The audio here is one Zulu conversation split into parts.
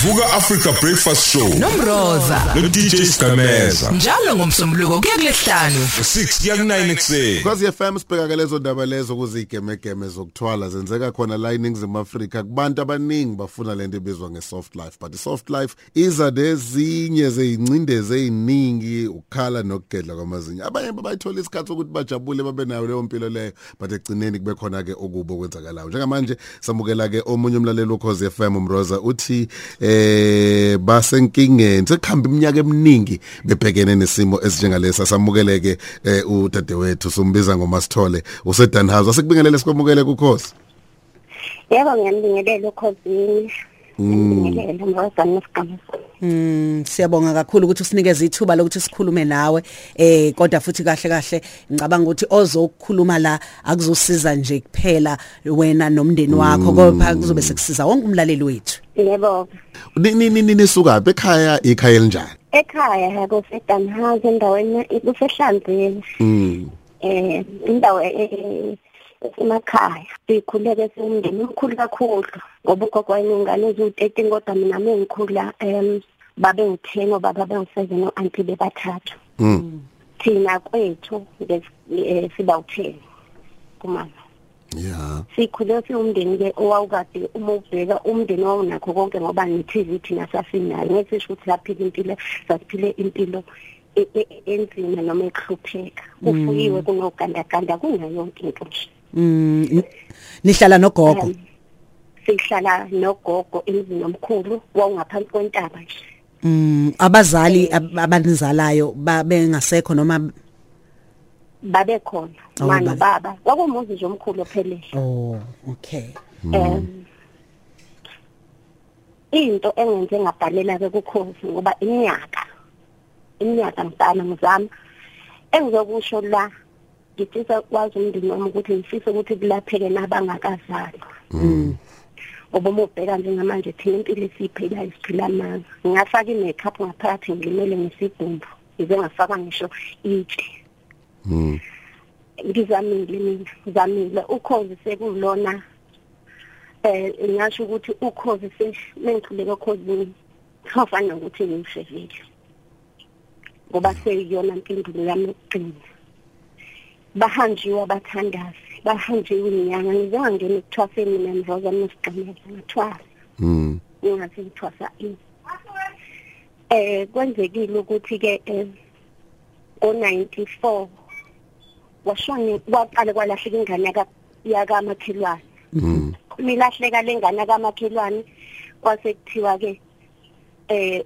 Vuka Africa Breakfast Show. Nomroza no DJ Stameza njalo ngomsombuluko kuya kulesihlanu 6 kuya ku9 ekseni Because FM sibheka ke lezo ndaba lezo kuzigemegeme zokuthwala zenzeka khona la eNingizimu Afrika. Kubantu abaningi bafuna lento ebizwa ngesoft life but isoft life iza nezinye zeyincindeze eziningi ukukhala nokugedla kwamazinyo. Abanye bayithola isikhathi sokuthi bajabule babe nayo leyo mpilo leyo but ekugcineni kube khona ke okubo kwenzakalayo njengamanje samukela ke omunye umlaleli ukhozi FM umroza uthi eh basenkingeni sekuhamba iminyaka eminingi bebhekene nesimo esinjengalesa samukeleke eh, udadewethu sombiza ngomasithole usedanhouse asekubingelele sikwamukele kukhosi. Yebo ngiyambingelela ukhosini. Mm siyabonga kakhulu ukuthi usinikeze ithuba lokuthi sikhulume nawe eh kodwa futhi kahle kahle ngicabanga ukuthi ozokukhuluma la akuzosiza nje kuphela wena nomndeni wakho kodwa kuzobe sekusiza wonke umlaleli wethu. Yebo. nini nisuka ekhaya ikhaya elinjani? Ekhaya kusedanhouse endaweni kusehlanzeni. mm. Eh indawo e- emakhaya. Sikhuleke siwumndeni omkhulu kakhulu ngoba ugogo wayengane eziwu-13 kodwa mina mengikhula em babe u-10 obaba babe-7 no-auntie bebathathu. mm Thina kwethu nges- eh, siba u-10 kumama. yeah sikhule siwumndeni ke owawukade uma ubheka umndeni wawunakho konke ngoba ne-TV thina sasinayo ngeke sisho ukuthi saphila impilo sasiphile impilo e- e- enzima noma ekuhlupheka kufuyiwe kunogandaganda kunayo yonke into nje mm nihlala nogogo? Sihlala nogogo emzini omkhulu wawungaphansi kwentaba nje. Mm abazali ab- abanizalayo babengasekho noma? Babe khona Oh, ma ba- nobaba kwakumuzi nje omkhulu ophelele oh okay. Um into engenze ngabhalela ke kukhosi ngoba iminyaka iminyaka ngibhala ngizama engizokusho la ngifisa kwazi umndeni wami ukuthi ngifisa ukuthi kulapheke nabangakazali ngoba uma ubheka njengamanje thina impilo esiyiphilayo siphila manga ngingafaka i-makeup ngaphakathi ngilimele ngesibhumbu ngize ngafaka ngisho itshe mm. Ngizamile mina ngizamile. Ukhozi sekulona eh ngisho ukuthi ukhozi semengithuleke ukhozini kufana ukuthi ngimshevile ngoba seyiyona impendulo yami yokugcina. Bahanjiwe abathandazi bahanjiwe inyanga ngize ngangena ekuthwaseni mina mroza mesiqineza ngathwasa mm. Ngingathi ngithwasa ini eh kwenzekile ukuthi ke ngo94 washone waqala kwalahleka ingane yaka yakamakhelwane. Mm. Milahleka lengane kamakhelwane kwase kuthiwa ke eh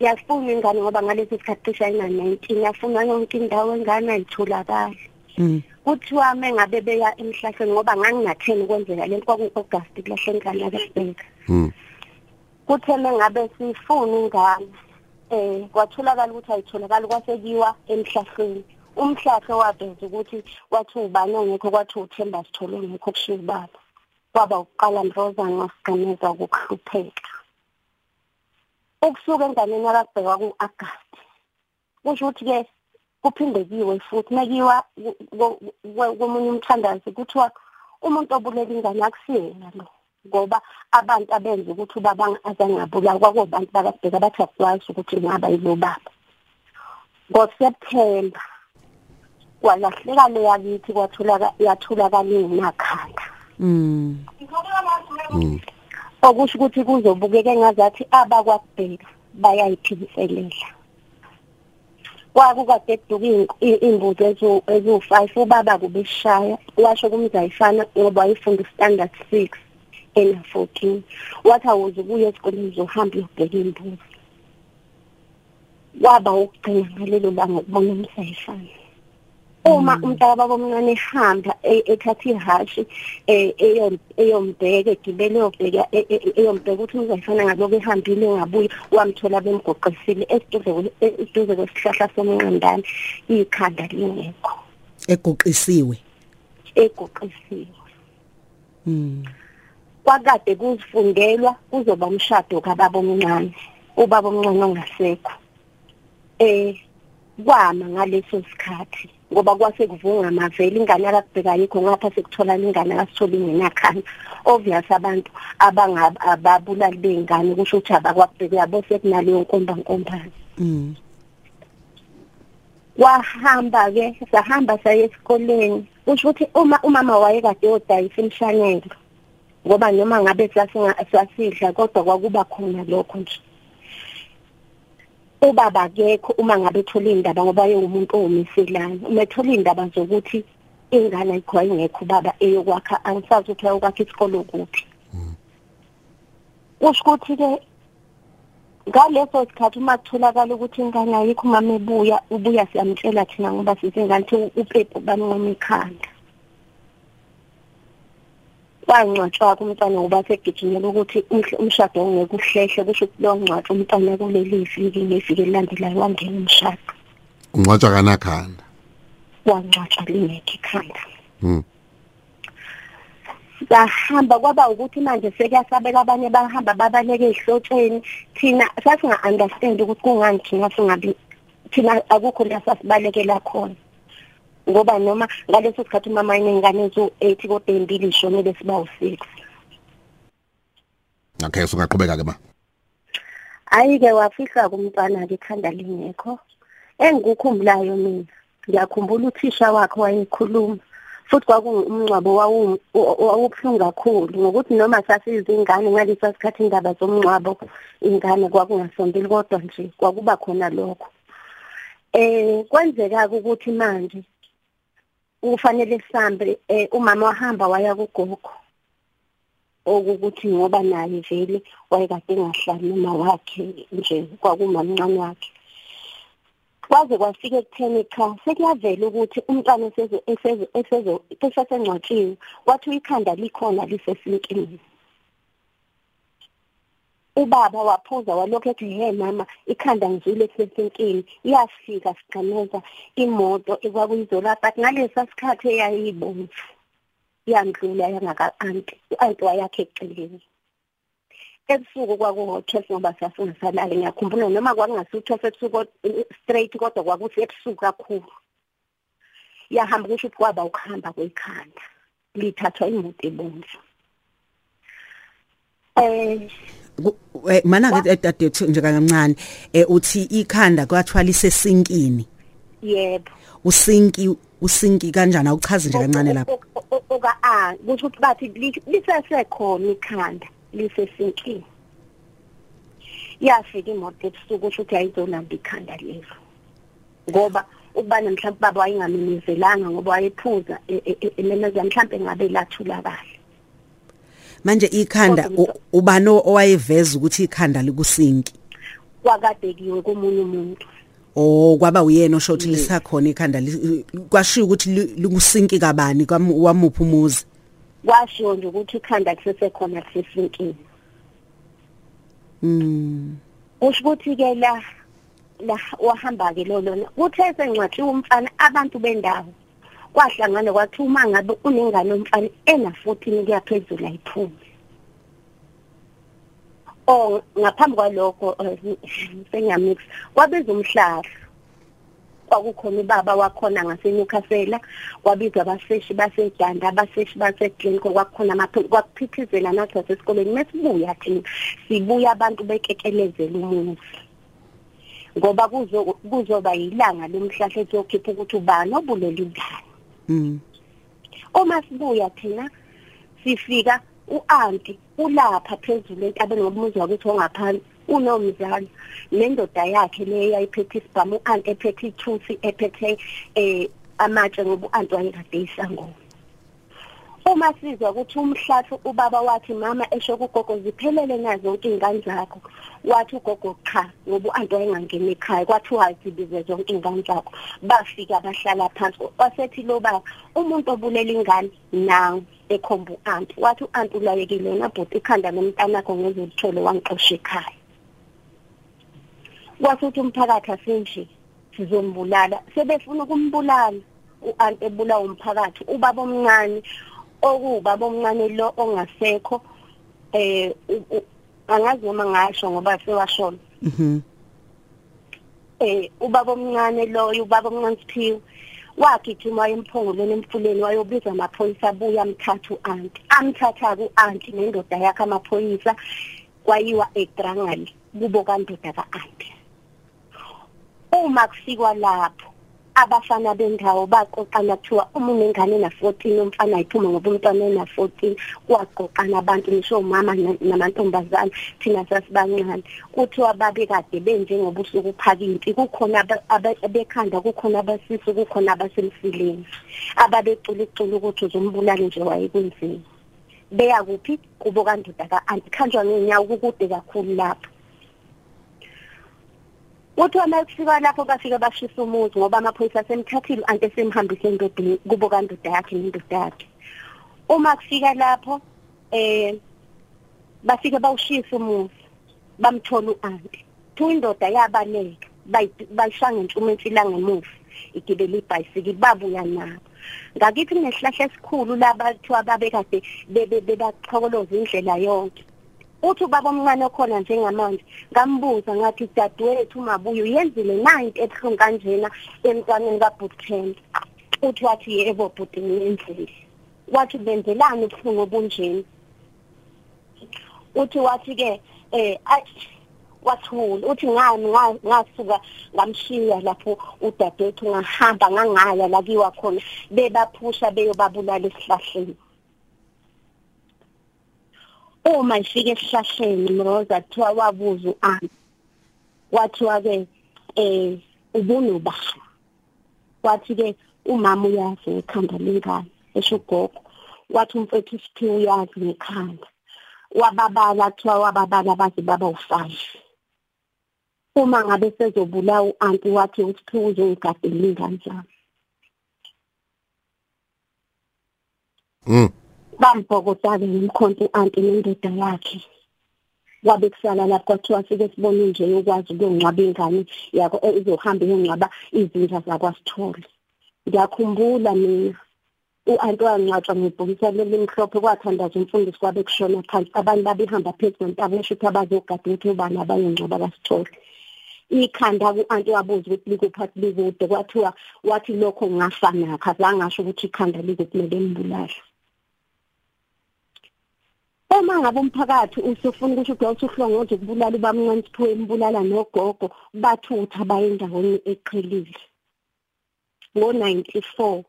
yafuna ingane ngoba ngalesi sikhathi cishe ayina 19 yafuna yonke indawo engane ayitholakala mm. Kuthiwa mengabe beya emhlahleni ngoba ngangingatheni kwenzeka lento kwaku-August kulahle ingane yakabheka mm. Kuthe mengabe sifuna ingane eh kwatholakala ukuthi ayitholakala kwasekiwa emhlahleni umhlahlo waveza ukuthi wathi ubani ongekho kwathi uthemba sithole ngekho kushiya ubaba. Kwaba uqala mroza ngasigameza ukuhlupheka. Ukusuka enganeni yakabheka ku-August kusho ukuthi ke kuphinde kiwe futhi. Nakiwa komunye umthandazi kuthiwa umuntu obulela ingane akusiyena lo ngoba abantu abenza ukuthi ubaba azangabulawa kwakubantu bakabheka bathi akwazi ukuthi ngaba yilo baba ngoSeptember kwalahleka le yakithi kwatholaka yatholakala ingenakhanda mm. Mm. Okusho ukuthi kuzobukeka ngazathi abakwabheka bayayiphinselela kwakukade eduka imbuzi eziwu-5 ubaba kubeshaya washo kumzayifana ngoba wayefunda standard 6 ena 14 wathi awuze kuye esikoleni uzohamba uyobheka imbuzi waba ukugcina ngalelo langa ukubona umzayifana uma umntaka baba omncane ehamba e- ethatha ihashi eyo- eyombheka egibele eyobheka e- e- eyombheka ukuthi umzayifana ngaloku ehambile engabuyi wamthola bemgoqisile esiduze esiduze kwesihlahla somnqandane ikhanda lingekho. Egoqisiwe egoqisiwe mm kwakade kuzifundelwa kuzoba umshado kababa omncane ubaba omncane ongasekho. Eh kwama ngaleso sikhathi. Ngoba kwase kuvunga amaveli ingane akabheka yikho ngapha sekuthola ingane akasitholi ngenakhanda obvious abantu abangababulali beingane kusho ukuthi abakwabheka yabo sekunaleyo nkomba nkombane Mm. wahamba ke sahamba saye esikoleni kusho ukuthi uma umama wayekade yodayisa imshanelo ngoba noma ngabe sasinga sasidla kodwa kwakuba khona lokho nje. Ubaba akekho uma ngabe ethola indaba ngoba yewumuntu owomiselana uma ethola indaba zokuthi ingane ayikho ayingekho ubaba eyokwakha angisazi ukuthi ayokwakha isikolo kuphi. Kusho ukuthi ke ngaleso sikhathi uma kutholakala ukuthi ingane ayikho mama ebuya ubuya siyamtshela thina ngoba sizingane thi uPepo banqoma ikhanda. Wangcwatshwa kumntwana ngoba segijimela ukuthi umhle- umshado ongeke uhlehle kusho ukuthi lo ngcwatshwa umntwana kuleli viki ngeviki elandelayo wangena umshado. Ungcwatshwa kanakhanda? Wangcwatshwa lingekho ikhanda. Mm. sahamba kwaba ukuthi manje sekuyasabela abanye bahamba babaleke ehlotsheni thina sasinga understand ukuthi kungani thina singabi thina akukho la sasibalekela khona. Ngoba noma ngaleso sikhathi umama inengane ezu8 kodwa embili ishonele siba u6 okay so ungaqhubeka ke ma. Ayike wafihla kumntwana ke ikhanda lingekho. Engikukhumbulayo mina ngiyakhumbula uthisha wakhe wayekhuluma futhi kwakungumncwabo wawu- wawubuhlungu kakhulu ngokuthi noma sasizingane ngalesa sikhathi indaba zomncwabo ingane kwakungasondeli kodwa nje kwakuba khona lokho. Eh kwenzeka ukuthi manje ufanele sihambe eh, umama wahamba waya kugogo okukuthi ngoba naye vele wayekade engahlali noma wakhe nje kwakumamncane wakhe. Kwaze kwafika ekutheni cha sekuyavela ukuthi umntwana eseze eseze eseze esasengcwatshiwe wathi ikhanda likhona lisesinkini ubaba waphuza walokho ethi he mama ikhanda ngizwile lisesinkini iyafika sigqameza imoto ekwakuyizola but ngalesa sikhathi eyayibomvu yandlula yangaka anti anti wayakhe eceleni. Ebusuku kwakuho-twelve ngoba sasingasalali ngiyakhumbula noma kwakungasi-twelve ebusuku eh, straight kodwa kwakuthi ebusuku kakhulu. Yahamba kusho ukuthi kwaba ukuhamba kwekhanda lithathwa imoto ebomvu. Eh Ku- eh, mana ke dadethu nje kancane eh uthi ikhanda kwathwala isesinkini. Yebo. Usinki usinki kanjani? Awuchaze nje kancane lapha oka a kusho ukuthi bathi li- lisesekhona ikhanda lisesinkini. Yafika imoto ebusuku kusho ukuthi ayizolanda ikhanda lelo. Ngoba ukubana mhlawumbe baba wayengamimezelanga ngoba wayephuza e- e- e- ememeza mhlawumbe ngabe lathula kahle. Manje ikhanda Kodwa u- ubani owayeveza ukuthi ikhanda likusinki? Kwakade kiwe komunye umuntu. Oh kwaba uyena osho ukuthi lisakhona ikhanda kwashiya ukuthi li- likusinki kabani? Kwamu- wamuphi umuzi? Kwashiwo nje ukuthi ikhanda lisesekhona lisesinkini mm kusho ukuthi ke la la wahamba ke lo lona kuthe sengcwatshiwe umfana abantu bendawo. Kwahlangana kwathi uma ngabe unengane yomfana ena 14 kuyaphezulu ayiphume. Oh ngaphambi kwalokho eh, sengiyamix kwabiza umhlahla. Kwakukhona ubaba wakhona ngaseNewcastle kwabizwa abaseshi basedanda abaseshi baseGlencoe kwakukhona amaphi kwakuphithizela nathi wasesikoleni mesibuya thina sibuya abantu bekekelezela umuzi. Ngoba kuzo kuzoba yilanga lomhlahla ezokhipha ukuthi ubani obulela ingane mm. Uma sibuya thina sifika uanti ulapha phezulu entabeni ngomuzi wakuthi ongaphansi unomzali. Nendoda yakhe leyo yayiphethe isibhamu uanti ephethe ithusi ephethe eh amatshe ngoba uanti wayekade isangoma uma sizwa ukuthi umhlathi ubaba wathi mama esho kugogo ziphelele nazo zonke ingane zakho. Wathi ugogo cha ngoba uanti wayengangena ekhaya kwathi wazibize zonke ingane zakho. Bafika bahlala phansi. Wasethi lo baba umuntu obulela ingane nawe ekhomba uanti wathi uanti ulayekile yena bhuti ikhanda lomntana wakho ngezolithole wangixosha ekhaya. Kwasuthi umphakathi asenje sizombulala sebefuna ukumbulala uanti ebulawa umphakathi ubaba omncane okuwubaba omncane lo ongasekho eh u- u- angazi noma ngasho ngoba sewashona mhm. Eh ubaba omncane loyo ubaba omncane Siphiwe wagijima emphongolweni emfuleni wayobiza amaphoyisa abuya amthatha u-anti amthatha ku-anti nendoda yakhe amaphoyisa kwayiwa eGrangali kubo kandoda ka-anti uma kufikwa lapho abafana bendawo baqoqana kuthiwa uma unengane na-14 umfana ayiphuma ngoba umntwana ena-14 kwaqoqana abantu ngisho umama na- namantombazane thina sasibancane. Kuthiwa babe kade benje ngoba usuku uphaka impi kukhona aba- aba- abekhanda kukhona abasisu kukhona abasemfileni ababecula icula ukuthi uzombulali nje wayekwenzeni beya kuphi? Kubo kandoda ka-anti khanjwa ngeenyawo kukude kakhulu lapho. Uthi uma kufika lapho bafika bashisa umuzi ngoba amaphoyisa asemthathile ante semhambise endodeni kubo kandoda yakhe nendoda yakhe. Uma kufika lapho eh bafika bawushisa umuzi bamthola uanti. Thu indoda yabaleka bayi- bayishanga intshumentshe ilanga emuva igibele ibhayisikili babuya nabo. Ngakithi kunesihlahla esikhulu labathiwa babekade bebe bebachokoloza indlela yonke. Uthi ubaba omncane okhona njengamanje ngambuza ngathi dadewethu mabuye uyenzile na into ebuhlungu kanjena emntwaneni kaBootcamp uthi wathi yebo bhuti ngiyenzile wathi benzelani ubuhlungu obunjeni uthi wathi ke eh wathula. Uthi ngani nga- ngasuka ngamshiya lapho udadewethu ngahamba ngangaya la kiwa khona bebaphusha beyobabulala esihlahleni. Uma ifike esihlahleni mroza kuthiwa wabuza u-ami wathiwa ke eh ubunobani wathi ke umama uyazi ngekhanda lengane esho ugogo. Wathi umfethu isiphiwe uyazi ngekhanda. Wababala kuthiwa wababala baze baba u-five uma ngabe sezobulawa u-anti wathi usiphiwe uzongigadela ingane zami. Mm. Bambhokotake ngimkhonto u-anti nendoda yakhe. Kwabe kusala lapho kwathiwa sike sibone nje ukwazi ukuyongcwaba ingane yakho eh, izohamba iyongcwaba izinja zakwasithole. Ngiyakhumbula mina u-anti wangcwatshwa ngebhokisa leli mhlophe kwathandaza umfundisi kwabe kushona phansi. Abantu babehamba phezu kwentaba esho ukuthi abazogada ukuthi ubani abayongcwaba kasithole. Ikhanda ku-anti wabuza ukuthi likuphathi likude. Kwathiwa wathi lokho ngafa nakho azange ngasho ukuthi ikhanda lizokumele mbulala uma ngabe umphakathi usufuna ukuthi udose uhlongoze ukubulala ubamncane siphiwe imbulala nogogo bathutha baye endaweni eqhelile. Ngo-94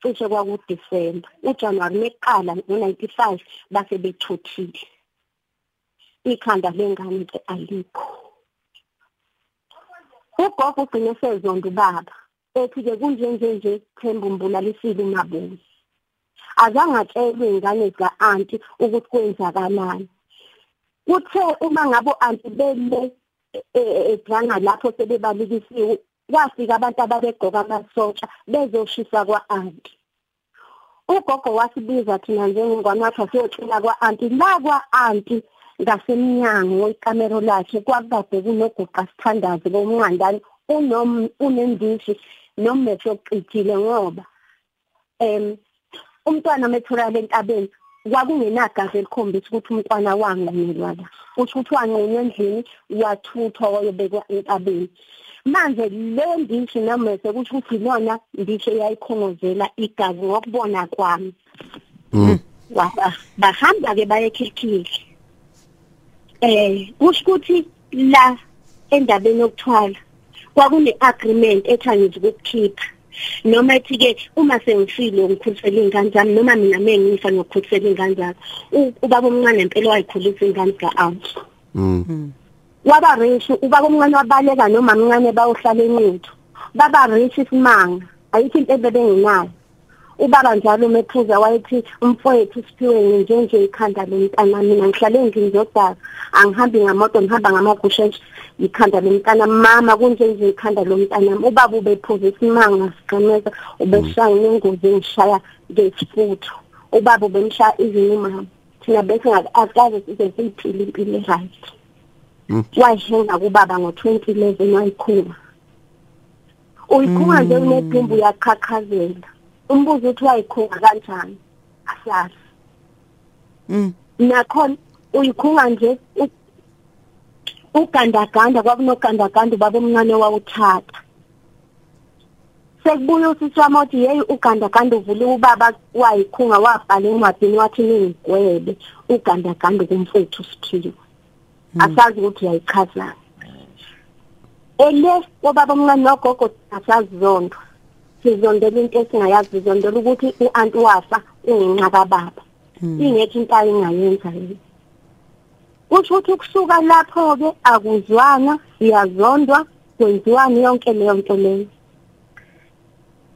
cishe kwakudisemba ujanuwari meqala ngo-95 base bethuthile. Ikhanda lengane ke alikho. Ugogo ugcine sezonda ubaba ethi-ke kunjenjenje themba umbulalisile umabuzi azange atshelwe ingane zika-anti ukuthi kwenzakalani. Kuthe uma ngabe u-anti bele edrana lapho sebebalekisiwe kwafika abantu ababegqoka amasotsha bezoshisa kwa-anti ugogo wasibiza thina njengengwane wathi asiyocela kwa-anti la kwa-anti ngasemnyango wekamero lakhe kwakade kunoguqa sithandazi komnqandane unom- unendishi nommese ocijile ngoba em umntwana metholakala entabeni kwakungenagazi elikhombisa ukuthi umntwana wanqunyelwa la kusho ukuthi wanqunywa endlini wathuthwa wayobekwa entabeni. Manje le ndishi nomese kusho ukuthi ilona ndishi eyayikhongozela igazi ngokubona kwami. Waba- bahamba ke bayekhithile eh kusho ukuthi la endabeni yokuthwala kwakune agreement ethangiza ukukhipha. Noma ethi ke uma sengifile ngikhulisela ingane zami noma mina mengifa ngikhulisela ingane zami U- ubaba omncane impela wayikhulisa ingane ka-out Mm. waba rich ubaba omncane wabaleka noma mncane bayohlala enquthu. Baba rich isimanga ayikho into ebebengenayo. Ubaba njalo mephuza wayethi umfowethu siphiwe njenje ikhanda lomntana mina ngihlale endlini zodaka angihambi ngamoto ngihamba ngamagusha ikhanda lomntana mama kunjenje ikhanda lomntana ubaba ubephuza isimanga sigqemeza ubeshaya nengozi engishaya ngesifutho ubaba ubemshaya izinqumama thina bese akaze size siyiphile impilo e-right. Wayihenga kubaba ngo-2011 wayikhuma uyikhuma nje unephimbo uyaqhaqhazela. Umbuzo uthi wayikhunga kanjani? Asazi. Mm. nakhona uyikhunga nje u- ugandaganda kwakunogandaganda ubaba omncane wawuthatha sekubuya usisi wami othi yeyi ugandaganda uvule ubaba wayikhunga wabhala encwadini wathi ningigwebe ugandaganda kumfethu siphiwe asazi ukuthi uyayichaza. Ele obaba omncane nogogo asazizondo sizondela into esingayazi sizondela ukuthi u-anti wafa ungenxa kababa. Ingekho into ayingayenza yini kusho ukuthi kusuka lapho-ke akuzwana siyazondwa kwenziwani yonke leyo nto leyo.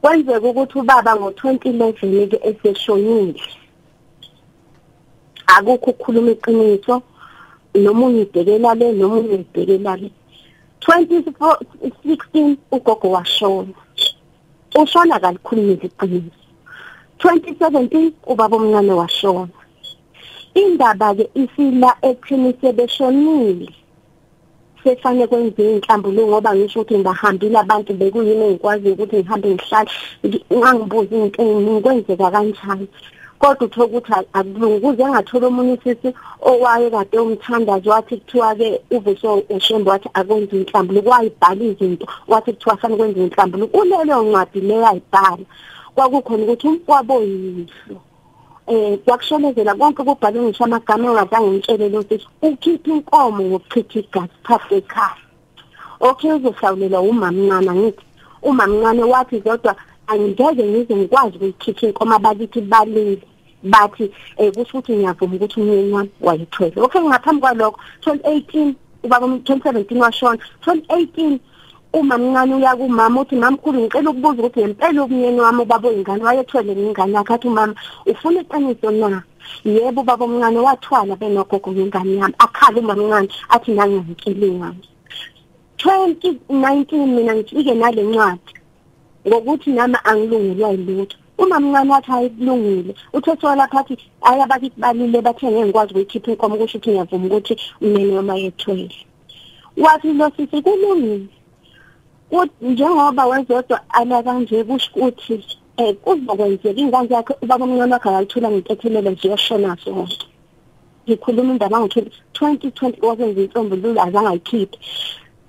Kwenzeka ukuthi ubaba ngo-2011 ke eseshonile akukho ukukhuluma iqiniso nomunye ibhekela le nomunye ibhekela le. 2016 ugogo washona. Ushona kalikhuluma iqiniso. 2017 ubaba omncane washona. Indaba ke isila ekuthini sebeshonile. Sefane kwenziwe inhlambuluko ngoba ngisho ukuthi ngibahambile abantu bekuyini engikwazi ukuthi ngihambe ngihlale? Ngangibuza inkingi kwenzeka kanjani? Kodwa uthola ukuthi akulungi. Kuze engathola omunye usisi owaye kade umthandazi wathi kuthiwa-ke uvuso ushembe wathi akwenziwe inhlambuluko wayibhala izinto. Wathi kuthiwa fanele kwenziwe inhlambuluko kulelo ncwadi leyo ayibhala kwakukhona ukuthi umfwabo yihlo eh kwakushonezela konke kubhalwe ngisho amagama engazange ngitshelele ukuthi ukhipha inkomo ngokuchitha igazi phakathi ekhaya okay uzohlawulelwa umamncane ngithi umamncane wathi kodwa angeke ngize ngikwazi ukuyikhipha inkomo abakithi balile. Bathi eh kusho ukuthi ngiyavuma ukuthi umyeni wami wayithwele. Okay ngaphambi kwalokho 2018 ubaba 2017 washona. 2018 uma mncane uya kumama uthi mamkhulu ngicela ukubuza ukuthi ngempela umyeni wami ubaba oyingane wayethwele ngingane yakhe. Athi umama ufuna iqiniso na? Yebo ubaba omncane wathwala benogogo ngengane yami. Akhala uma mncane athi nanginkinkinga 2019 mina ngifike nale ncwadi ngokuthi nami angilungelwa yilutho uma mncane wathi ayikulungile uthethiwa lapha athi ayabakithi balile bathe ngeke ngikwazi ukuyikhipha inkomo kusho ukuthi ngiyavuma ukuthi umyeni wami yethwele wathi lo sisi kulungile. Njengoba wezodwa ala kanje kusho ukuthi eh kuzokwenzeka ingane yakhe ubaba omncane wakhe akayithola ngentethelelo nje yashona sonke. Ngikhuluma indaba ngo 2020 wakwenza inhlombululo azange ayikhiphe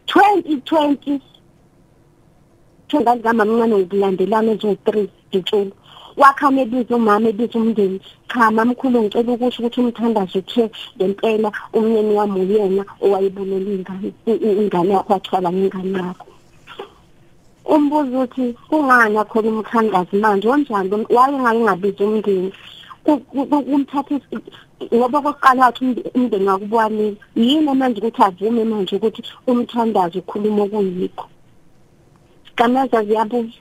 2020 Thengani kama mncane ngokulandelana ezo3 ditshulu wakhame ebiza umama ebiza umndeni. Cha mamkhulu ngicela ukusho ukuthi umthandazo uthe ngempela umnyeni wami uyena owayebulela ingane ingane yakho wathwala ngengane yakho umbuzo uthi kungani akhona umthandazi manje? Onjani? Waye ngayingabiza umndeni? Kumthatha ngoba kokuqala wathi umndeni wakubwanile yini manje ukuthi avume manje ukuthi umthandazi ukhuluma okuyikho? Gameza ziyabuza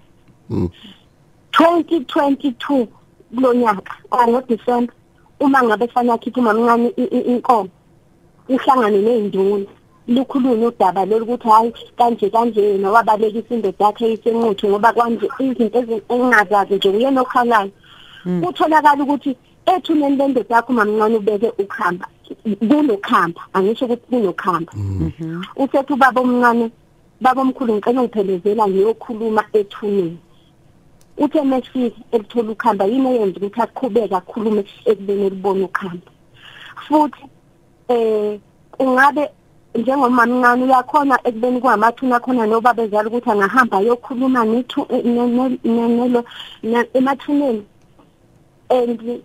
2022 kulonyaka ngoDisemba uma ngabe fanele akhiphe umamncane inkomo uhlangane nezinduna lukhulunywa udaba lolu ukuthi hayi kanje kanje yena wabalekisa indoda yakhe isenquthu ngoba kwanje izinto ezingazazi nje uyena okhalayo utholakala ukuthi ethuneni lendoda yakho mamncane ubeke ukhamba kunokhamba angisho ukuthi kunokhamba. Usethi ubaba omncane baba omkhulu ngicela ngiphelezela ngiyokhuluma ethuneni. Uthe mesifika elithola ukhamba yini eyenza ukuthi aqhubeke akhulume ekubeni elibona ukhamba? Futhi eh ungabe njengomama mncane uyakhona ekubeni kwamathuna khona noba bezala ukuthi angahamba ayokhuluma nelo emathuneni. And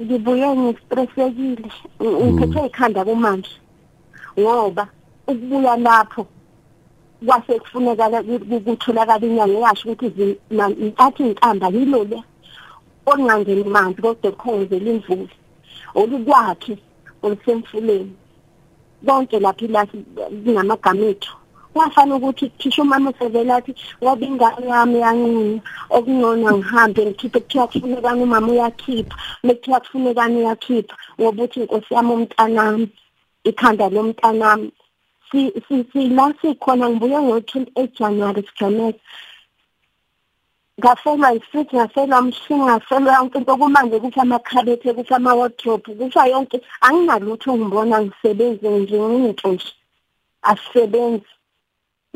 ngibuye ngistressekile ngiphethe ikhanda kumanje ngoba ukubuya lapho kwase kufuneka kutholakala inyanga yasho ukuthi athi inkamba yilo le olingangeni manzi kodwa kukhongozela imvula olukwakhe olusemfuleni. Konke lapha ilathi lingamagama ethu kwafana ukuthi thisha umama usevela athi ngoba ingane yami yancunye okungcono ngihambe ngikhiphe kuthiwa kufunekani umama uyakhipha bekuthiwa kufunekani uyakhipha ngoba uthi inkosi yami umntanami ikhanda lomntanami. Sila sikhona ngibuye ngo-28 January sigameka. Ngafelwa isithi ngafelwa umshini ngafelwa yonke into. Kumanje kuthi amakhabethe kuthi ama-wardrobe kusho yonke. Anginalutho ngibona ngisebenze nje ngiyinto nje. Asisebenzi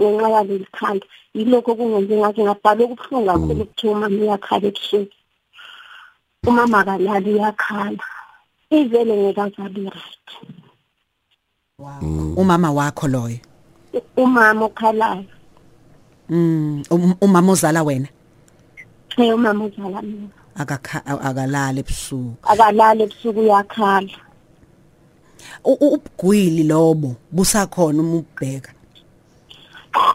ngenxa yaleli khanda. Yilokho kungenze ngathi ngabhala okubuhlungu kakhulu kuthiwa umama uyakhala ebusuku umama kalali uyakhala ivele ngekazabi right. Umama wakho loyo? Umama okhalayo. Mm um- umama ozala wena? Eh umama uzala mina akakha akalala ebusuku. akalala ebusuku uyakhala. U- u- Ubugwili lobo busakhona uma ubheka.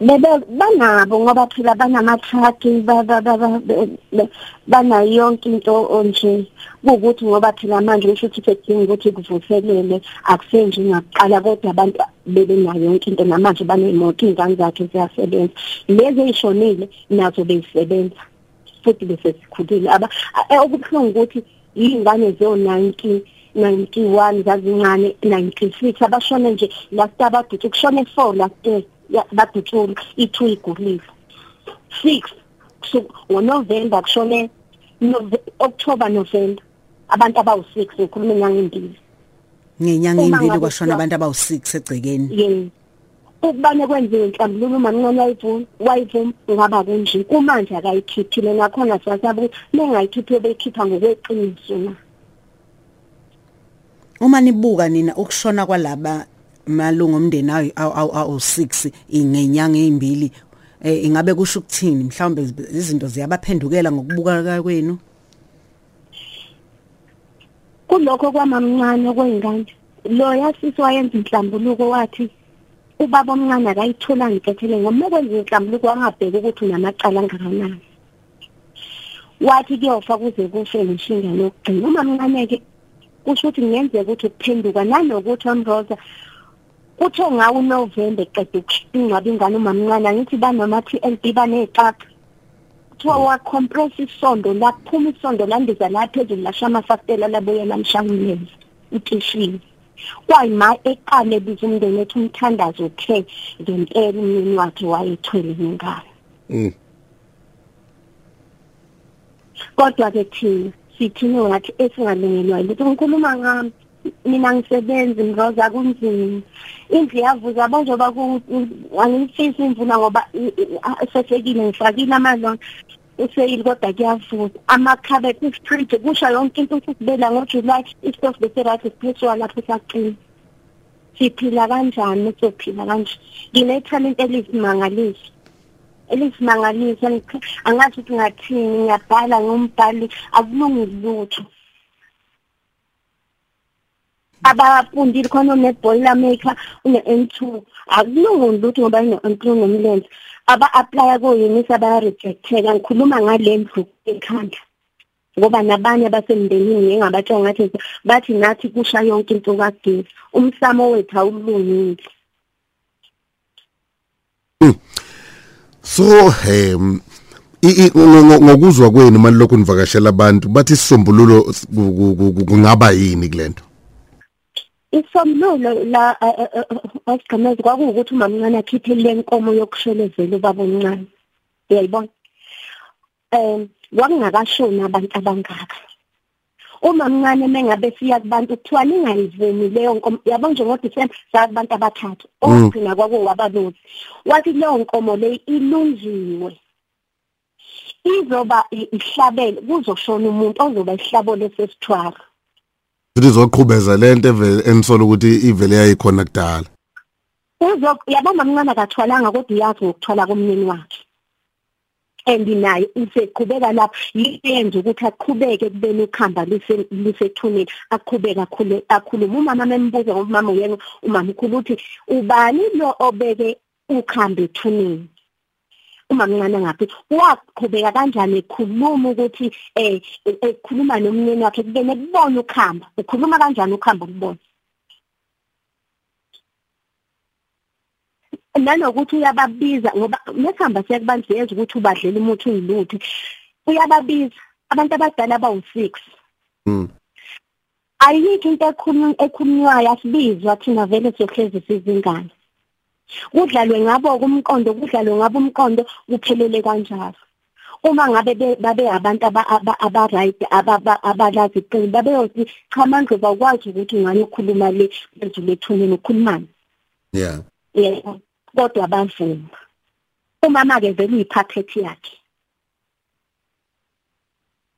bebe banabo ngoba phela banamathaki banayo yonke into nje. Kuwukuthi ngoba phela manje kusho ukuthi sekudinga ukuthi kuvuselele akusenje ngakuqala kodwa abantu bebenayo yonke into namanje baneyimoto iy'ngane zakhe ziyasebenza. Lezi ey'shonile nazo beyisebenza futhi besesikhulile aba eh, okubuhlungu ukuthi iy'ngane zo-nineteen 91 zazincane 96 abashone nje last abadutshe kushone 4 last badutshula i2 igulile. 6 ngoNovember kushone October November abantu abawu6 ngikhuluma inyanga imbili Ngenyanga imbili kwashona abantu abawu6 egcekeni. yena ukubane kwenziwe inhlambululo umancane wayivuma wayivuma ngaba kunje. Kumanje akayikhiphile nakhona sasaba ukuthi mengayikhiphi beyikhipha ngokweqiniso. Na Uma nibuka nina ukushona kwalaba malungu omndeni awu awu6 ingenyanga ezimbili eh ingabe kusho ukuthini? Mhlawumbe izinto ziyabaphendukela ngokubuka kwenu? Kulokho kwamamncane kwengane lo yasisi wayenza inhlambuluko wathi ubaba omncane akayithola ngikethele ngoba kwenza inhlambuluko wangabheki ukuthi unamacala angakanani. Wathi kuyofa kuze kufe ngishinga lokugcina. Uma mncane-ke kusho ukuthi kungenzeka ukuthi ukuphenduka nanokuthi omroza kuthe ngawo unovemba eqeda ukungcwaba ingane umamncane angithi banama-TLB baney'xaxa kuthiwa wacompress isondo laphuma isondo landiza la phezulu lasha amafastela labuye lamshanguleza utishile. Kwayima eqale biza umndeni ethi umthandazo uthe ngempela umyeni wakhe wayethwele ingane? Mm. kodwa-ke thina sithini ngathi esingalungelwa yilutho ngikhuluma ngami mina ngisebenzi mroza kunzima. Indlu yavuza banjoba angiyifisi imvula ngoba i- i- a- sesekile ngifakile amalona useyili kodwa kuyavuza amakhabe kufrige kusha yonke into sisibela ngojulayi isitofu bese-right siphethwa lapho sacina siphila kanjani? Sophila kanje nginethalente elisimangalisi elisimangalisa ngikh- angazi ukuthi ngathini ngiyabhala ngombhali akulungi lutho. Abafundile khona une-boiler maker une-N2 akulungi lutho ngoba ine-N2 nomlenze. Aba-aplya ko-unisa baya-rejecteka ngikhuluma ngale ndlu ekhanda ngoba nabanye basemndenini ngingabatsho ngathi bathi nathi kusha yonke into kagesi umsamo wethu awulungile. So em i- i- ngo- ngo- ngokuzwa kwenu manje lokhu nivakashela abantu bathi isisombululo s- ku- ku- ku- ku- kungaba yini kulento? Isomlulo la wasigcameza kwakuwukuthi umamncane akhiphe le nkomo yokushelezela ubaba omncane. Uyayibona? Um kwakungakashoni abantu abangaka. Uma mncane mengabe siya kubantu kuthiwa ningayivumi leyo nkomo. Yabo nje ngodisemba saya kubantu abathathu okugcina kwakuwabalozi wathi leyo nkomo leyo ilungiwe. Izoba ihlabele kuzoshona umuntu ozoba ihlabole sesithwala. Futhi izoqhubeza lento enisola ukuthi ivele yayikhona kudala. Uzo yabona mncane akathwalanga kodwa uyazi ngokuthwala komnyeni wakhe. And naye useqhubeka lapho yenza ukuthi aqhubeke kubeni ukhamba lise lisethuneni aqhubeka akhule akhuluma umama membuza ngoba umama uyena umama ukhulu uthi ubani lo obeke ukhamba ethuneni? Uma mncane ngaphi? Waqhubeka kanjani ekhuluma ukuthi eh ekhuluma nomnyeni wakhe kubene kubona ukhamba? Ukhuluma kanjani ukhamba ukubona? Nanokuthi uyababiza ngoba mesihamba siyakubantu siyenza ukuthi ubadlela umuthi uyiluthe uyababiza. Abantu abadala bawu-six. Mm. ayikho into ekhulu- ekhulunywayo asibizwa thina vele siyohlezi sizingane. Kudlalwe ngabo kumqondo kudlalwe ngabo umqondo kuphelele kanjalo. Uma ngabe be- babe abantu aba- ababa- abalazi iqini babeyothi cha mandlovu awukwazi ukuthi ungane ukhuluma le phezulu ethuneni ukhulumani yeah. Yebo kodwa bavuma. Umama ke vele uyiphathethe yakhe.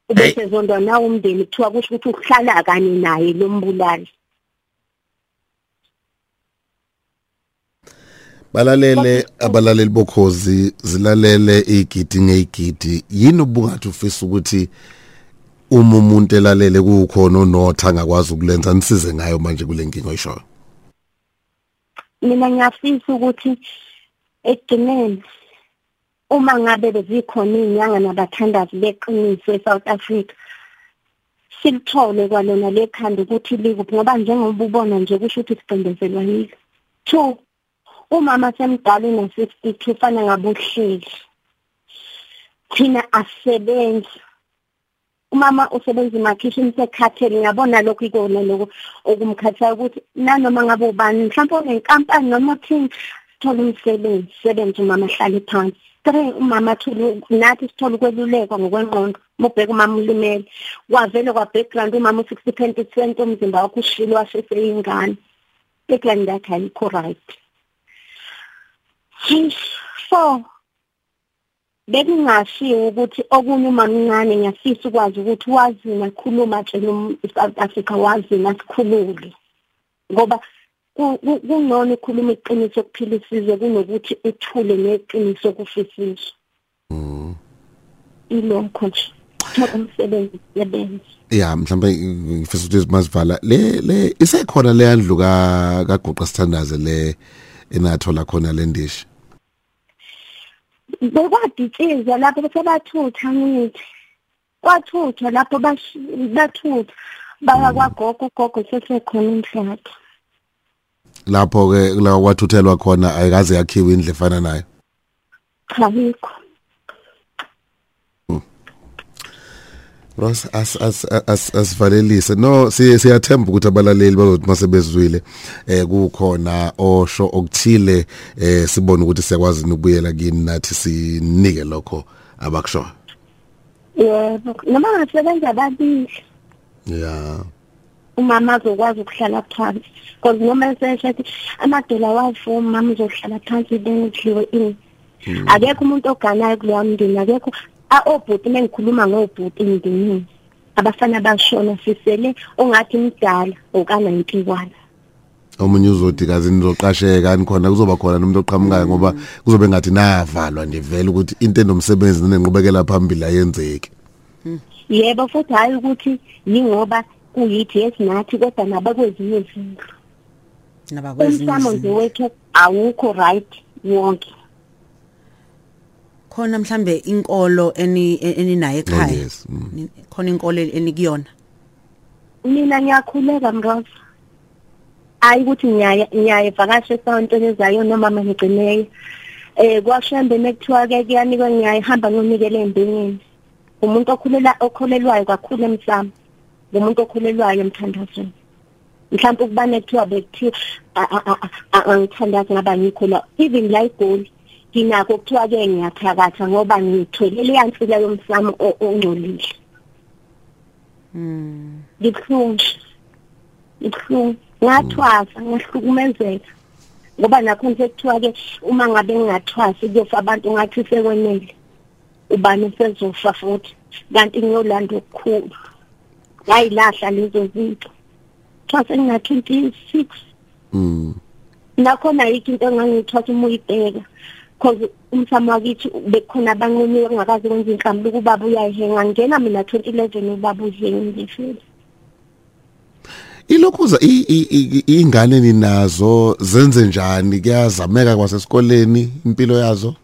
Ubese zondwa nawo umndeni kuthiwa kusho ukuthi uhlala kanye naye lo mbulali. Balalele abalaleli bokhozi zilalele igidi ngegidi. Yini ubungathi ufisa ukuthi uma umuntu elalele kukhona onotha angakwazi ukulenza? Nisize ngayo manje kule nkingo oyishoyo. Mina ngiyafisa ukuthi ekugcineni uma ngabe bezikhona inyanga nabathandazi beqiniso eSouth Africa silithole kwalona lekhanda ukuthi likuphi ngoba njengoba ubona nje kusho ukuthi siqindezelwa yilo two umama semdala una 62 fana ngabe uhleli thina asisebenzi umama usebenza emakhishini sekhathele ngiyabona lokho ikona lokho okumkhathayo ukuthi nanoma ngabe ubani mhlawumbe unenkampani noma uthini sithola umsebenzi sebenze umama ahlale phansi. Three umama athole nathi sithola ukwelulekwa ngokwengqondo mubheka umama ulimele. Kwavele kwa background umama u60 percent omzimba wakhe ushilo waseseyingane background yakhe ayikho right. Four bekungashiwo ukuthi okunye uma mncane ngiyafisa ukwazi ukuthi wazi nakhuluma nje South Africa wazi nasikhulule ngoba kunona ukukhuluma iqiniso kuphila isizwe kunokuthi uthule neqiniso kufisiswe ilokho nje. Umsebenzi sebenza ya mhlawumbe ngifisa ukuthi masivala le le isekhona le yandlu ka kaguqa sithandaze le enathola khona le ndishi? Bekwaditshizwa lapho bese bathutha ngithi kwathuthwa lapho bathutha. Baya kwagogo ugogo sesekhona umhlathi lapho ke la kwathuthelwa khona ayikaze yakhiwe indle efana nayo? Cha yikho Ross as as as asivalelise no siyathemba ukuthi abalaleli bazothi masebezwile eh kukhona osho okuthile eh sibone ukuthi siyakwazi ukubuyela kini nathi sinike lokho abakusho yebo noma ngasebenza ababili yeah umama azokwazi ukuhlala phansi because noma eseshathi amadola wafu umama uzohlala phansi bengidliwe ini akekho umuntu oganayo kuleya mndeni akekho obhuti mengikhuluma ngobhuti emndenini abafana bashona sisele ongathi mdala oka-91 omunye uzodi kazi nizoqasheka ani khona kuzoba khona nomuntu oqhamukayo ngoba kuzobe ngathi navalwa nje vele ukuthi into enomsebenzi nenqubekela phambili ayenzeki. Yebo futhi hayi ukuthi yingoba kuyithi esinathi kodwa nabakwezinye izindlu. Nabakwezinye umsamo nje wethu awukho right wonke. Khona mhlambe inkolo eni eninayo ekhaya Oh, yes, mm. Ni- khona inkolo enikuyona mina ngiyakhuleka mroza hayi ukuthi ngiyaya ngiyaya evakashe esawontweni ezayo noma mangigcineyo eh kwashembe nekuthiwa ke kuyanikwa ngiyahamba ngonikele embingeni umuntu okhulela okholelwayo kakhulu emsamo. Umuntu okholelwayo emthandazweni. Mhlawumbe ukubane kuthiwa bekuthiwa a- a- a- a- angithandazi ngaba ngikho la even la igoli nginako kuthiwa ke ngiyathakatha ngoba ngitholele yansila yomsamo o- ongcolile. Ngikuhlungu ngikuhlungu ngathwasa ngahlukumezeka ngoba nakho nje kuthiwa ke uma ngabe ngingathwasi kuyofa abantu ngathi sekwenele ubani usezofa futhi? Kanti ngiyolanda okukhulu. Ngayilahla lezo zinto. Thwase ngina 26 mm nakhona yikho into engangithwasa uma uyibheka. Because umsamo wakithi bekhona abanqunyiwe ongakazi kwenza inhlambulo kubaba uyayihenga ngena mina 2011 ubaba uhenga ngifile ilokhuza i- i- i- ingane ninazo zenze njani? Kuyazameka kwasesikoleni impilo yazo?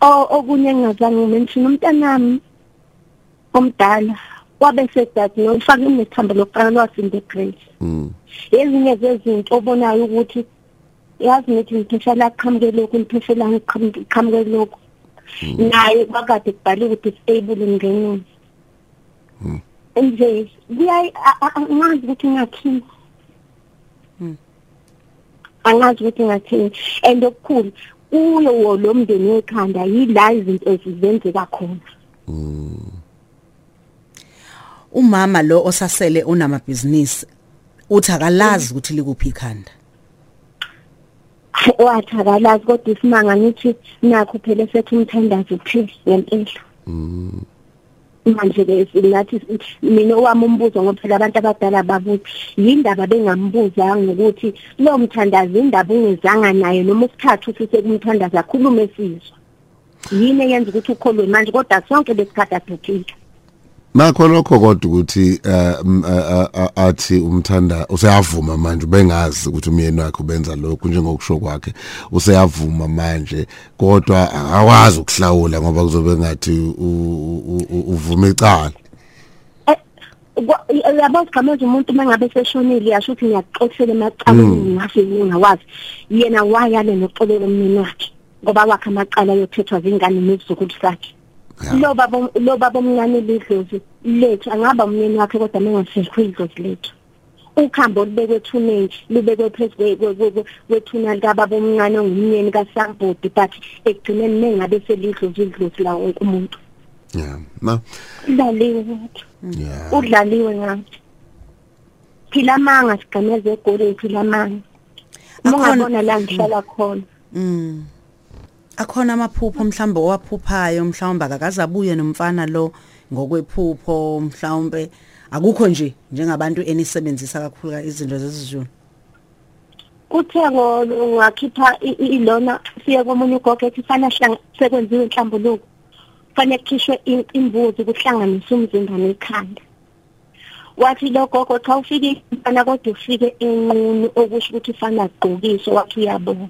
O okunye engazange ngimention umntanami omdala wabe sediagnosed ufake inethambo lokuqala lwasinda egrace mm. Ezinye zezinto obonayo ukuthi yazi ngithi ngipheshela aqhamuke lokhu ngipheshela ngiqhamuke lokhu. Naye kwakade kubhaliwe ukuthi stable emndenini nje kuyayi a- a- angazi ukuthi ngathini angazi ukuthi ngathini and okukhulu kuyo lo mndeni wekhanda yila izinto ezizenzeka khona. Umama lo osasele unamabhizinisi uthi akalazi ukuthi likuphi ikhanda. Wathakalazi kodwa isimanga ngithi nakho phela sethi umthandazo kuphela ngempela manje ke singathi mina owami umbuzo ngoba phela abantu abadala babuthi yindaba bengambuza ngokuthi lo mthandazi indaba ungezanga naye noma usikhathi usise kumthandaza akhulume sizwe. Yini eyenza ukuthi ukholwe manje kodwa sonke besikhathi adukile nakho lokho kodwa ukuthi eh, m- eh, eh, athi umthanda useyavuma manje bengazi ukuthi umyeni wakhe ubenza lokhu njengokusho kwakhe. Useyavuma manje kodwa akawazi ukuhlawula ngoba kuzobe ngathi u- u- u- uvuma icala. Kwa- yabo sigameza umuntu mengabe seshonile yasho ukuthi ngiyaxoxela emacaleni ngathi ngingawazi. Yena wayale noxolelo umnini wakhe ngoba wakhe amaqala yothethwa zingane nezizukulu sakhe Ya. Lo baba lo baba omncane lidlozi lethu angaba umyeni wakhe kodwa mengasekho idlozi lethu. Ukhambo olubekwe thunenji lubekwe phezu kwe- kwe- kwe- kwethuna likababa omncane ongumyeni kasambodi but ekugcineni mengabe selidlozi idlozi la wonke umuntu. Yeah na udlaliwe ngathi. Yeah. Udlaliwe ngathi. Phila manga sigameze egoleni phila manga ungabona la ngihlala khona. Mm. Akhona amaphupho mhlawumbe owaphuphayo mhlawumbe akakaze abuye nomfana lo ngokwephupho mhlawumbe akukho nje njengabantu enisebenzisa kakhulu izinto zesizulu. kuthe ngo- ngakhipha i- i- ilona siye komunye ugogo ethi fana hlanga sekwenziwe inhlambuluko fanele kukhishwe i- imbuzi kuhlanganiswe umzimba nekhanda wathi lo gogo cha ufike mfana kodwa ufike enqunu okusho ukuthi fana agqokiswe wathi uyabona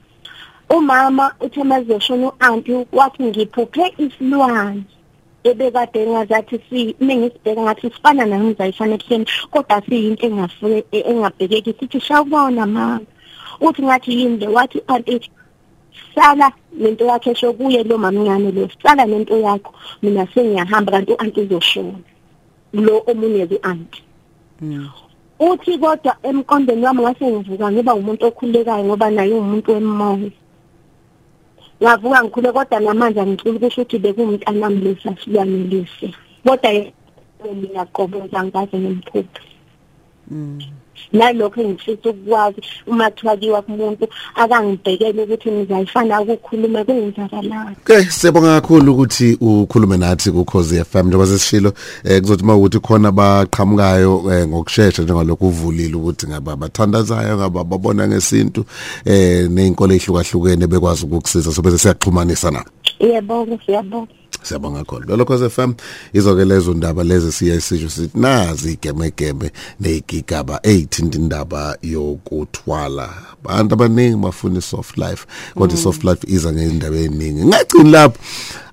umama uthe mazoshona u-anti wathi ngiphuphe isilwane. Ebekade engazathi si mengisibheka ngathi sifana nami ngizayifana ebuhleni kodwa siyinto engafike engabhekeki. Sithi shawubona mama. Uthi ngathi yini le wathi anti sala lento yakhe esho kuye lo mamncane lo sala lento yakho. Mina sengiyahamba kanti u-anti uzoshona lo omunye ku-anti uthi kodwa emqondweni wami ngase ngivuka ngiba umuntu okhulekayo ngoba naye umuntu wemoya. Ngavuka ngikhule kodwa namanje angiculi kusho ukuthi bekumntanami lesi asilwane lesi kodwa yena ngiyaqoboza ngikaze ngimphuphe nalokho engifisa ukwazi uma kuthiwa kumuntu akangibhekele ukuthi ngizayifana ukukhuluma kwenzakalani Okay siyabonga kakhulu ukuthi ukhulume nathi ku Khosi FM njengoba sesishilo eh kuzothi mawukuthi khona baqhamukayo eh, ngokusheshsha njengalokhu uvulile ukuthi ngaba bathandazayo ngaba babona ngesintu eh nezinkolo ezihlukahlukene bekwazi ukukusiza so bese siyaxhumanisa na? Yebo siyabonga. Siyabonga kakhulu. Lo Khosi FM izoke lezo ndaba lezi siya isisho sithi nazi igemegeme nezigigaba ezithinta indaba yokuthwala. Abantu abaningi bafuna soft life kodwa soft life iza ngendaba eziningi. Ngacini lapho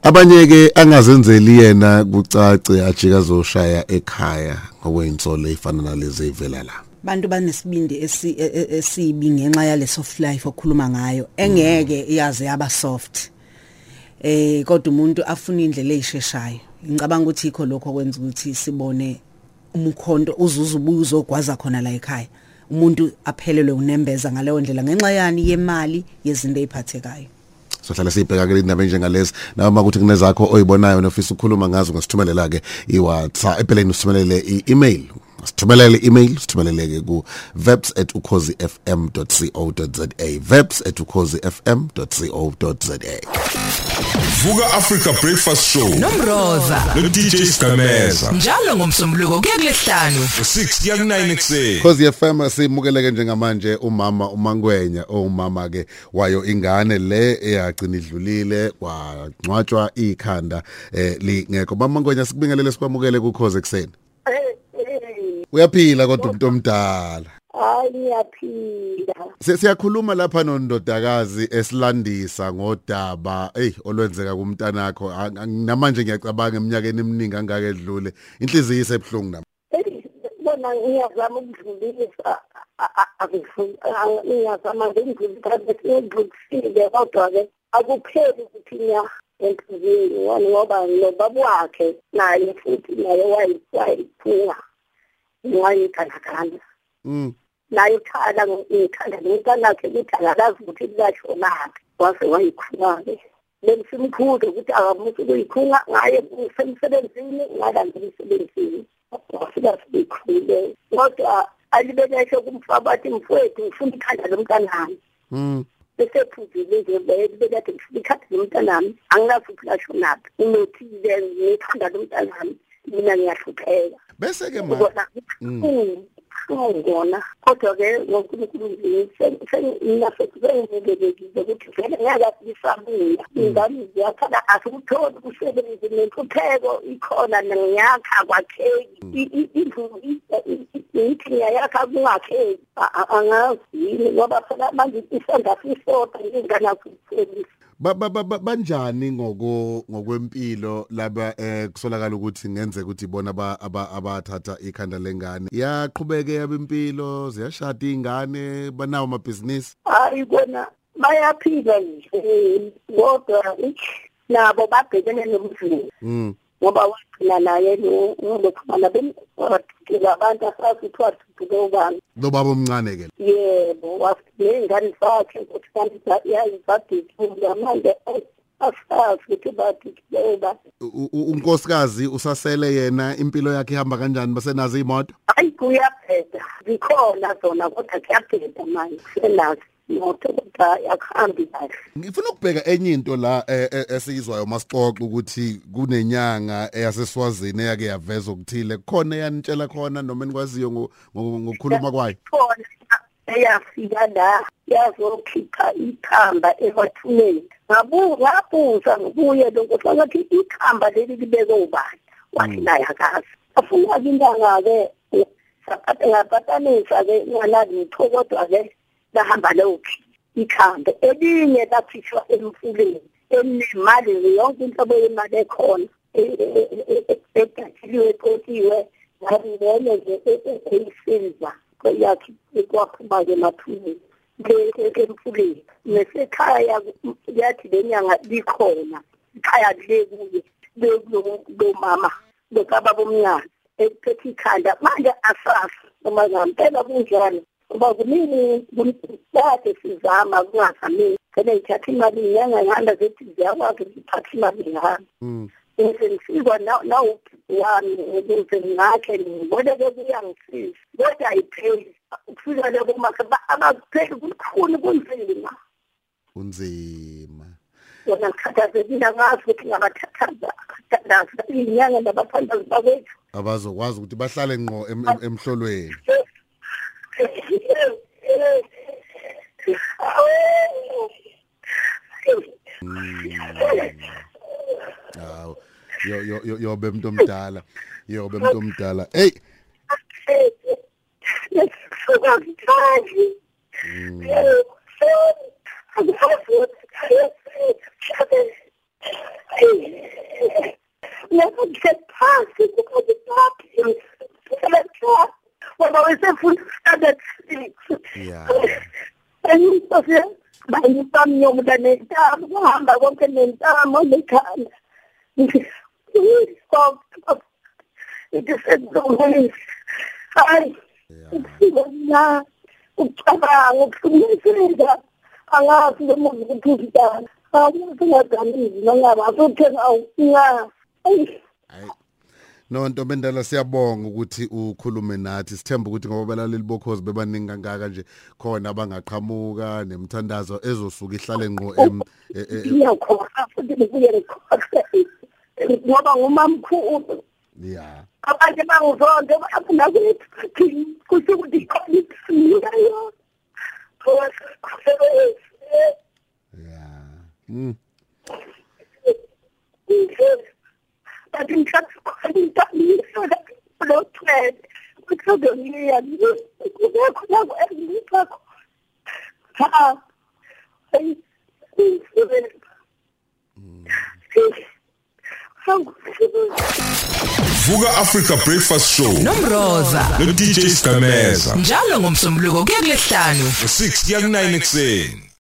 abanye ke angazenzeli yena kucace ajika zoshaya ekhaya ngokweyinsolo ezifana nalezi ezivela la. Bantu banesibindi esi- e- e- esibi ngenxa yale soft life okhuluma ngayo engeke iyaze yaba soft. Eh kodwa umuntu afuna indlela eyisheshayo. Ngicabanga ukuthi ikho lokho okwenza ukuthi sibone umkhonto uzuza ubuye uzogwaza khona la ekhaya. Umuntu aphelelwe unembeza ngaleyo ndlela ngenxa yani yemali yezinto eziphathekayo. sohlala sibheka ke indaba njengalezi noma ukuthi kunezakho oyibonayo nofisa ukukhuluma ngazo ngasithumelela ke iWhatsApp epheleni usithumelele i-email sithumelele i-email sithumelele ku verbs@ukhozifm.co.za verbs@ukhozifm.co.za Vuka Africa Breakfast Show. Nomroza no DJ Skameza njalo ngomsombuluko kuya kulesihlanu 6 kuya ku9 ekseni Khosi FM simukeleke njengamanje umama uMangwenya owumama ke wayo ingane le eyagcina idlulile kwangcwatshwa ikhanda eh lingekho bamangwenya sikubingelele sikwamukele kukhoze ekseni uyaphila kodwa umuntu omdala. Hayi ngiyaphila Si- siyakhuluma lapha nondodakazi esilandisa ngodaba. Hey olwenzeka kumntanakho. Namanje ngiyacabanga eminyakeni eminingi angake edlule. Inhliziyo isebhlungu nami bona ngiyazama ukudlulisa. Akufuni ngiyazama ngidlulisile kodwa-ke akupheli ukuthi nya enhliziyweni. Ngoba nobaba wakhe naye futhi naye wayi- wayiphunga. Wayigandaganda mm. Naye ukhala ngikhanda nomntanakhe ukuthi akalazi ukuthi likashonaphi wase wayikhunga-ke bengisimkhuze ukuthi akamusi ukuyikhunga ngaye usemsebenzini ngalandela emsebenzini wafika sebeyikhulile kodwa alibeleshe kumfaba bathi mfowethu ngifuna ikhanda lomntanami. Mm. Besephuzile nje belekade ngifuna ikhanda lomntanami? Anginazi ukuthi lashonaphi unothile ngekhanda lomntanami. Mina ngiyahlupheka. Bese ke ma ngibona ngona kodwa ke ngonkulunkulu nginasekubengikelekile ukuthi vele ngeke ngisabuya ingane ziyakhala asikutholi kusebenzi nenhlupheko ikhona ngiyakha kwakheki indlu ngithi ngiyayakha kungakheki angazi yini ngoba phela manje isandla sisoda nginganakuthembisa Ba- ba- ba- ba- banjani ngoko ngokwempilo laba eh kusolakala ukuthi ngenzeka ukuthi bona aba- aba- abathatha ikhanda lengane? Yaqhubeke yabimpilo ziyashada ingane banawo amabhizinisi? Hayi kona bayaphila nje kodwa nabo babhekene nobuzima mm ngoba wagcina naye ngokuxhumana bemwadukela abantu asazi ukuthi waduduke ubani. Lo baba omncane ke yebo ney'ngane zakhe ukuthi kanti yazadudula manje asazi ukuthi badudule ubani U- u- unkosikazi usasele yena impilo yakhe ihamba kanjani basenazo imoto? Hayi kuyabheda zikhona zona kodwa kuyabheda manje senazi. Imoto kodwa akuhambi kahle. Ngifuna ukubheka enye into la eh, eh, esiyizwayo masixoxa ukuthi kunenyanga eyaseswazini eyake yaveza ukuthile khona yanitshela khona noma nikwaziyo ngo- ngo- ngokukhuluma kwayo? Khona eyafika la yazokhipha ikhamba ebathumeni ngabuza ngubuye lokho sangathi ikhamba leli libeke ubani? Wathi naye akazi. Afuna-ke intanga-ke ngapatanisa-ke nganalitho kodwa-ke lahamba lewophi ikhambe. Elinye lakhishwa emfuleni elinemali yonke inhlobo yemali ekhona edatshiliwe eqotiwe ngaringenye nje eyisilva yakhe kwaphuma-ke emathuneni emfuleni. Nesekhaya yathi le nyanga likhona ikhaya le kuye lo mama lokababa omnyana ekuphethe ikhanda manje asazi noma ngampela kunjalo. Ngoba kuningi kade sizama kungazamini phela ngithatha imali inyanga ngihamba zethi ziyakwazi ukuthatha imali ngihamba mm. Bese ngisikwa nawuphi wami ukuze ngakhe ngiboleke kuyangisiza kodwa ayipheli. Ukufika lebo mase abakupheli kukhulu kunzima. Unzima yona ngikhathazekile ngazi ukuthi ngabathathaza abathandaza iy'nyanga nabathandazi bakwethu. Abazokwazi ukuthi bahlale ngqo em- em- emhlolweni. Hawo yo yo yo yobe umuntu omdala yobe umuntu omdala hey phansi kukazi bakhe ngoba wesefunda standard six yeah Ayintofe bayipami yomuda nentamo kuhamba konke nentamo lekhanda. Stop. It is a Hayi. Ukufika la ucabanga ukuhlukumezeka angazi noma ukuphuzana. Akuthi ngadanizi nangaba asuthenga awunya. Ayi. hayi no ntombi endala siyabonga ukuthi ukhulume nathi sithemba ukuthi ngoba balaleli bokhozi bebaningi kangaka nje khona abangaqhamuka nemthandazo ezosuka ihlale ngqo em e- e- e- Iyakhona futhi ngibuye ngikhohle. Ngoba ngumamkhulu. yeah abanye bangizonde bafuna kuthi kusho ukuthi ikhona isinga yona yeah mm But in fact, lo thread kuthobe ngiya kubekho la ku ha hey Vuka Africa Breakfast Show. Nomroza. No DJ Skameza njalo ngomsombuluko kuya kulesihlanu 6 kuya ku9 ekseni